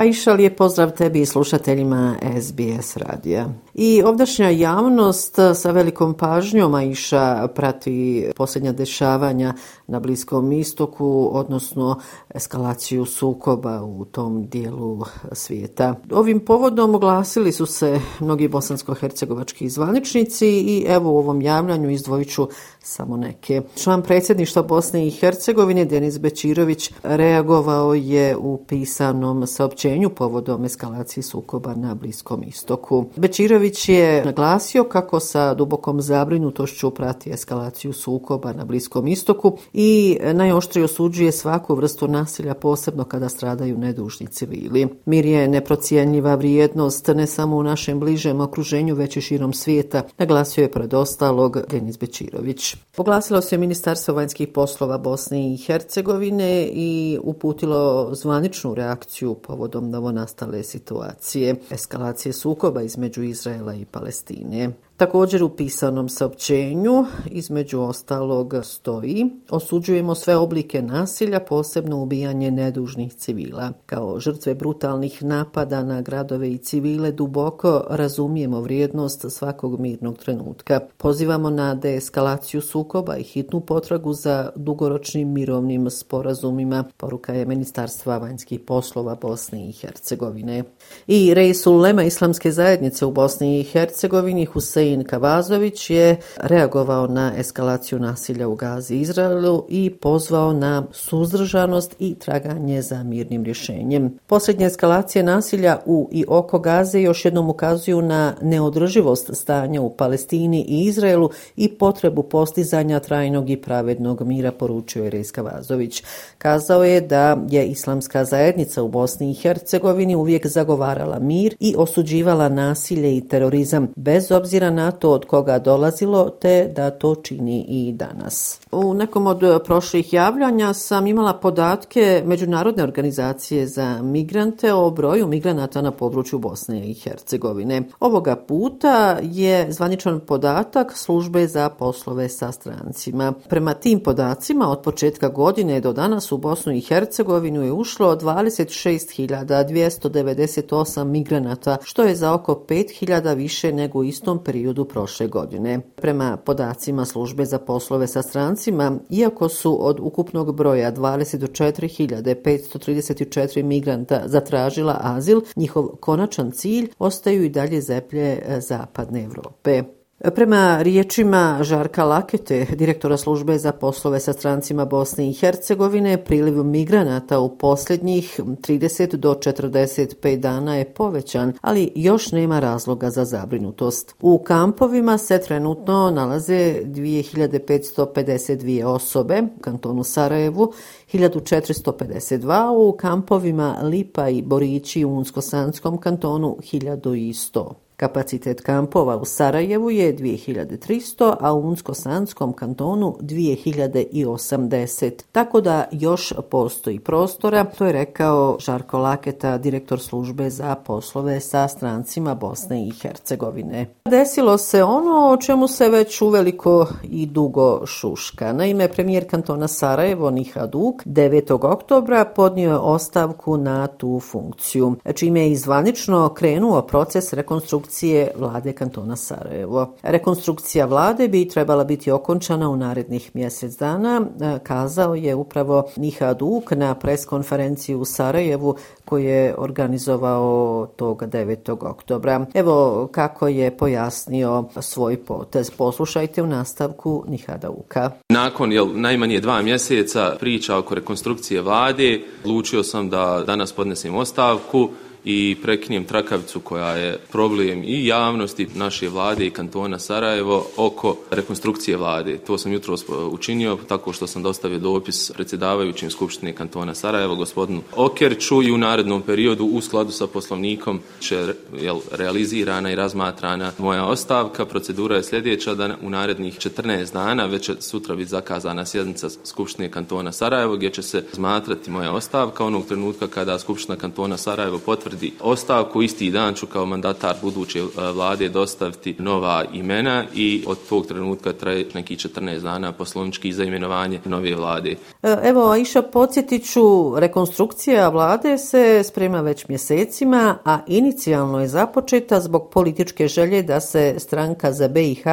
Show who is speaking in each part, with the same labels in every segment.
Speaker 1: A iša lijep pozdrav tebi i slušateljima SBS radija. I ovdašnja javnost sa velikom pažnjom Aisha prati posljednja dešavanja na Bliskom istoku, odnosno eskalaciju sukoba u tom dijelu svijeta. Ovim povodom oglasili su se mnogi bosansko-hercegovački zvaničnici i evo u ovom javljanju izdvojit ću samo neke. Član predsjedništva Bosne i Hercegovine Denis Bečirović reagovao je u pisanom saopćenju povodom eskalacije sukoba na Bliskom istoku. Bečirović je naglasio kako sa dubokom zabrinutošću prati eskalaciju sukoba na Bliskom istoku i najoštrije osuđuje svaku vrstu nasilja, posebno kada stradaju nedužni civili. Mir je neprocijenjiva vrijednost ne samo u našem bližem okruženju, već i širom svijeta, naglasio je pred ostalog Denis Bečirović. Poglasilo se Ministarstvo vanjskih poslova Bosne i Hercegovine i uputilo zvaničnu reakciju povodom novonastale situacije, eskalacije sukoba između Izraela i Palestine. Također u pisanom saopćenju između ostalog stoji osuđujemo sve oblike nasilja, posebno ubijanje nedužnih civila. Kao žrtve brutalnih napada na gradove i civile duboko razumijemo vrijednost svakog mirnog trenutka. Pozivamo na deeskalaciju sukoba i hitnu potragu za dugoročnim mirovnim sporazumima, poruka je Ministarstva vanjskih poslova Bosne i Hercegovine. I Rejsul Lema Islamske zajednice u Bosni i Hercegovini Husein Hussein Kavazović je reagovao na eskalaciju nasilja u Gazi Izraelu i pozvao na suzdržanost i traganje za mirnim rješenjem. Posljednje eskalacije nasilja u i oko Gaze još jednom ukazuju na neodrživost stanja u Palestini i Izraelu i potrebu postizanja trajnog i pravednog mira, poručio je Rejs Kavazović. Kazao je da je islamska zajednica u Bosni i Hercegovini uvijek zagovarala mir i osuđivala nasilje i terorizam bez obzira na na to od koga dolazilo, te da to čini i danas. U nekom od e, prošlih javljanja sam imala podatke Međunarodne organizacije za migrante o broju migranata na području Bosne i Hercegovine. Ovoga puta je zvaničan podatak službe za poslove sa strancima. Prema tim podacima od početka godine do danas u Bosnu i Hercegovinu je ušlo 26.298 migranata, što je za oko 5.000 više nego u istom periodu periodu prošle godine. Prema podacima službe za poslove sa strancima, iako su od ukupnog broja 24.534 migranta zatražila azil, njihov konačan cilj ostaju i dalje zeplje e, Zapadne Evrope. Prema riječima Žarka Lakete, direktora službe za poslove sa strancima Bosne i Hercegovine, priliv migranata u posljednjih 30 do 45 dana je povećan, ali još nema razloga za zabrinutost. U kampovima se trenutno nalaze 2552 osobe u kantonu Sarajevu, 1452 u kampovima Lipa i Borići u Unsko-Sanskom kantonu 1100. Kapacitet kampova u Sarajevu je 2300, a u Unsko-Sanskom kantonu 2080. Tako da još postoji prostora, to je rekao Žarko Laketa, direktor službe za poslove sa strancima Bosne i Hercegovine. Desilo se ono o čemu se već uveliko i dugo šuška. Naime, premijer kantona Sarajevo, Niha Duk, 9. oktobra podnio je ostavku na tu funkciju, čime je izvanično krenuo proces rekonstrukcije rekonstrukcije vlade kantona Sarajevo. Rekonstrukcija vlade bi trebala biti okončana u narednih mjesec dana, e, kazao je upravo Miha Duk na preskonferenciji u Sarajevu koji je organizovao tog 9. oktobra. Evo kako je pojasnio svoj potez. Poslušajte u nastavku Nihada Uka.
Speaker 2: Nakon jel, najmanje dva mjeseca priča oko rekonstrukcije vlade, odlučio sam da danas podnesem ostavku i prekinjem trakavicu koja je problem i javnosti naše vlade i kantona Sarajevo oko rekonstrukcije vlade. To sam jutro učinio tako što sam dostavio dopis predsjedavajućim Skupštine kantona Sarajevo, gospodinu Okerču i u narednom periodu u skladu sa poslovnikom će jel, realizirana i razmatrana moja ostavka. Procedura je sljedeća da u narednih 14 dana već će sutra biti zakazana sjednica Skupštine kantona Sarajevo gdje će se razmatrati moja ostavka onog trenutka kada Skupština kantona Sarajevo potvrdi potvrdi ostavku. Isti dan ću kao mandatar buduće e, vlade dostaviti nova imena i od tog trenutka traje neki 14 dana poslovnički za imenovanje nove vlade.
Speaker 1: E, evo, Aisha, podsjetit ću, rekonstrukcija vlade se sprema već mjesecima, a inicijalno je započeta zbog političke želje da se stranka za BiH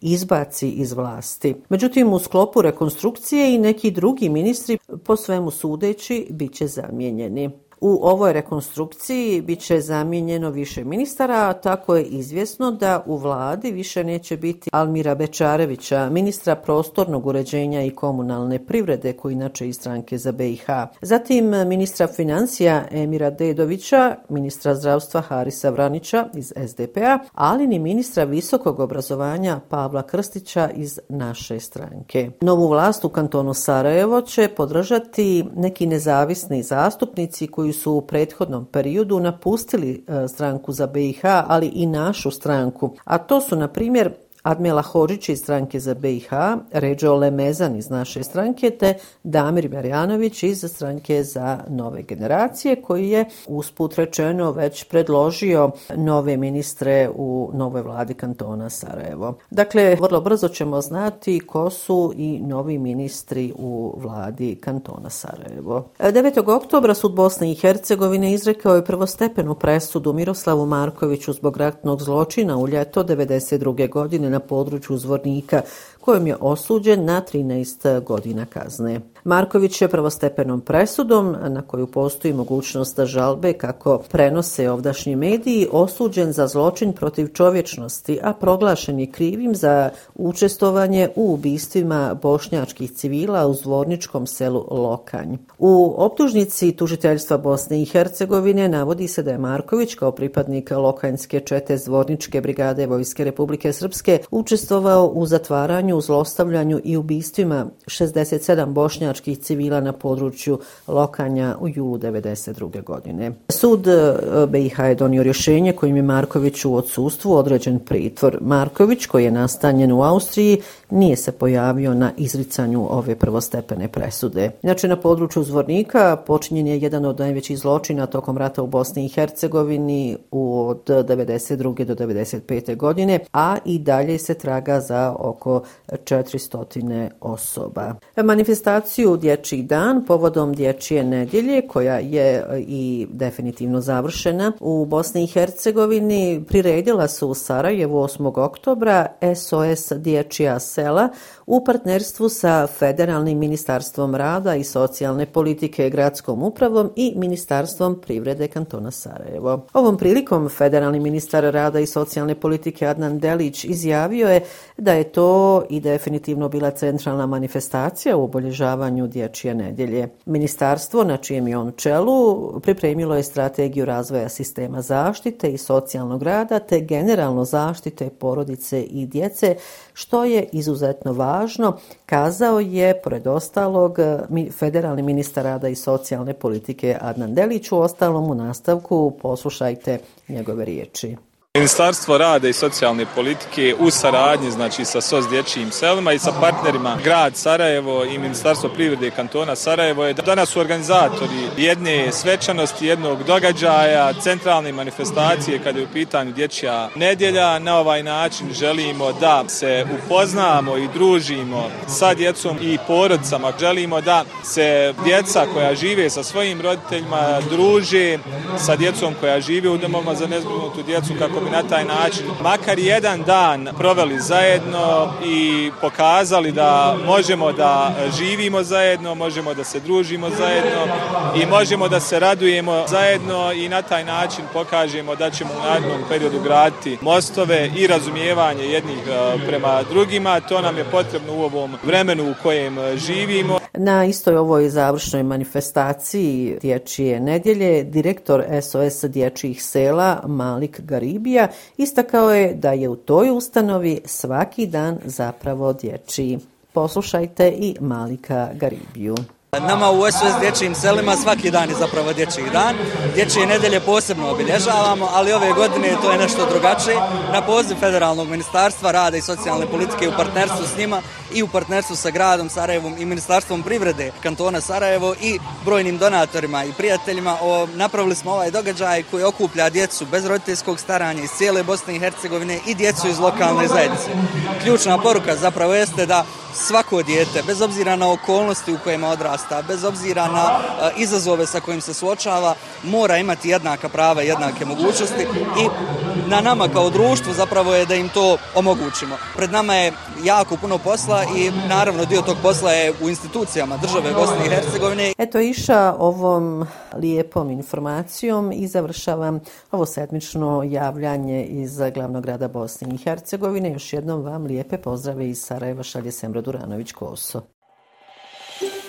Speaker 1: izbaci iz vlasti. Međutim, u sklopu rekonstrukcije i neki drugi ministri, po svemu sudeći, bit će zamijenjeni. U ovoj rekonstrukciji bit će zamijenjeno više ministara, a tako je izvjesno da u vladi više neće biti Almira Bečarevića, ministra prostornog uređenja i komunalne privrede, koji inače iz stranke za BiH. Zatim ministra financija Emira Dedovića, ministra zdravstva Harisa Vranića iz SDP-a, ali ni ministra visokog obrazovanja Pavla Krstića iz naše stranke. Novu vlast u kantonu Sarajevo će podržati neki nezavisni zastupnici koji su u prethodnom periodu napustili e, stranku za BiH, ali i našu stranku. A to su, na primjer, Admela Hođić iz stranke za BiH, Ređo Lemezan iz naše stranke, te Damir Marjanović iz stranke za nove generacije, koji je usput rečeno već predložio nove ministre u novoj vladi kantona Sarajevo. Dakle, vrlo brzo ćemo znati ko su i novi ministri u vladi kantona Sarajevo. 9. oktobra sud Bosne i Hercegovine izrekao je prvostepenu presudu Miroslavu Markoviću zbog ratnog zločina u ljeto 92. godine na području Zvornika, kojom je osuđen na 13 godina kazne. Marković je prvostepenom presudom, na koju postoji mogućnost žalbe kako prenose ovdašnji mediji, osuđen za zločin protiv čovječnosti, a proglašen je krivim za učestovanje u ubistvima bošnjačkih civila u zvorničkom selu Lokanj. U optužnici tužiteljstva Bosne i Hercegovine navodi se da je Marković kao pripadnik Lokanjske čete zvorničke brigade Vojske Republike Srpske učestvovao u zatvaranju, zlostavljanju i ubistvima 67 bošnjačkih civila na području Lokanja u julu 1992. godine. Sud e, BiH je donio rješenje kojim je Marković u odsustvu određen pritvor. Marković, koji je nastanjen u Austriji, nije se pojavio na izricanju ove prvostepene presude. Inače, na području Zvornika počinjen je jedan od najvećih zločina tokom rata u Bosni i Hercegovini od 92. do 95. godine, a i dalje se traga za oko 400 osoba. Manifestaciju Dječji dan povodom Dječje nedjelje, koja je e, i definitivno završena u Bosni i Hercegovini, priredila su u Sarajevu 8. oktobra SOS Dječja sela u partnerstvu sa Federalnim ministarstvom rada i socijalne politike gradskom upravom i Ministarstvom privrede kantona Sarajevo. Ovom prilikom Federalni ministar rada i socijalne politike Adnan Delić izjavio je da je to i definitivno bila centralna manifestacija u obolježavanju dječje nedjelje. Ministarstvo, na čijem je on čelu, pripremilo je strategiju razvoja sistema zaštite i socijalnog rada te generalno zaštite porodice i djece, što je izuzetno važno, kazao je, pored ostalog, federalni ministar rada i socijalne politike Adnan Delić u ostalom u nastavku. Poslušajte njegove riječi.
Speaker 3: Ministarstvo rada i socijalne politike u saradnji znači sa SOS dječjim selima i sa partnerima grad Sarajevo i Ministarstvo privrede kantona Sarajevo je danas su organizatori jedne svečanosti, jednog događaja, centralne manifestacije kada je u pitanju dječja nedjelja. Na ovaj način želimo da se upoznamo i družimo sa djecom i porodcama. Želimo da se djeca koja žive sa svojim roditeljima druže sa djecom koja žive u domovima za nezbrinutu djecu kako bi na taj način makar jedan dan proveli zajedno i pokazali da možemo da živimo zajedno, možemo da se družimo zajedno i možemo da se radujemo zajedno i na taj način pokažemo da ćemo u narednom periodu graditi mostove i razumijevanje jednih e, prema drugima. To nam je potrebno u ovom vremenu u kojem živimo.
Speaker 1: Na istoj ovoj završnoj manifestaciji Dječije nedjelje direktor SOS Dječjih sela Malik Garibi Srbija istakao je da je u toj ustanovi svaki dan zapravo dječiji. Poslušajte i Malika Garibiju.
Speaker 4: Nama u SOS dječjim selima svaki dan je zapravo dječji dan. Dječje nedelje posebno obilježavamo, ali ove godine to je nešto drugačije. Na poziv Federalnog ministarstva rada i socijalne politike u partnerstvu s njima i u partnerstvu sa gradom Sarajevom i Ministarstvom privrede kantona Sarajevo i brojnim donatorima i prijateljima o, napravili smo ovaj događaj koji okuplja djecu bez roditeljskog staranja iz cijele Bosne i Hercegovine i djecu iz lokalne zajednice. Ključna poruka zapravo jeste da svako dijete, bez obzira na okolnosti u kojima odrasta, bez obzira na eh, izazove sa kojim se suočava, mora imati jednaka prava i jednake mogućnosti i na nama kao društvu zapravo je da im to omogućimo. Pred nama je jako puno posla i naravno dio tog posla je u institucijama države Bosne i Hercegovine.
Speaker 1: Eto iša ovom lijepom informacijom i završavam ovo sedmično javljanje iz glavnog grada Bosne i Hercegovine. Još jednom vam lijepe pozdrave iz Sarajeva šalje Semra Duranović-Koso.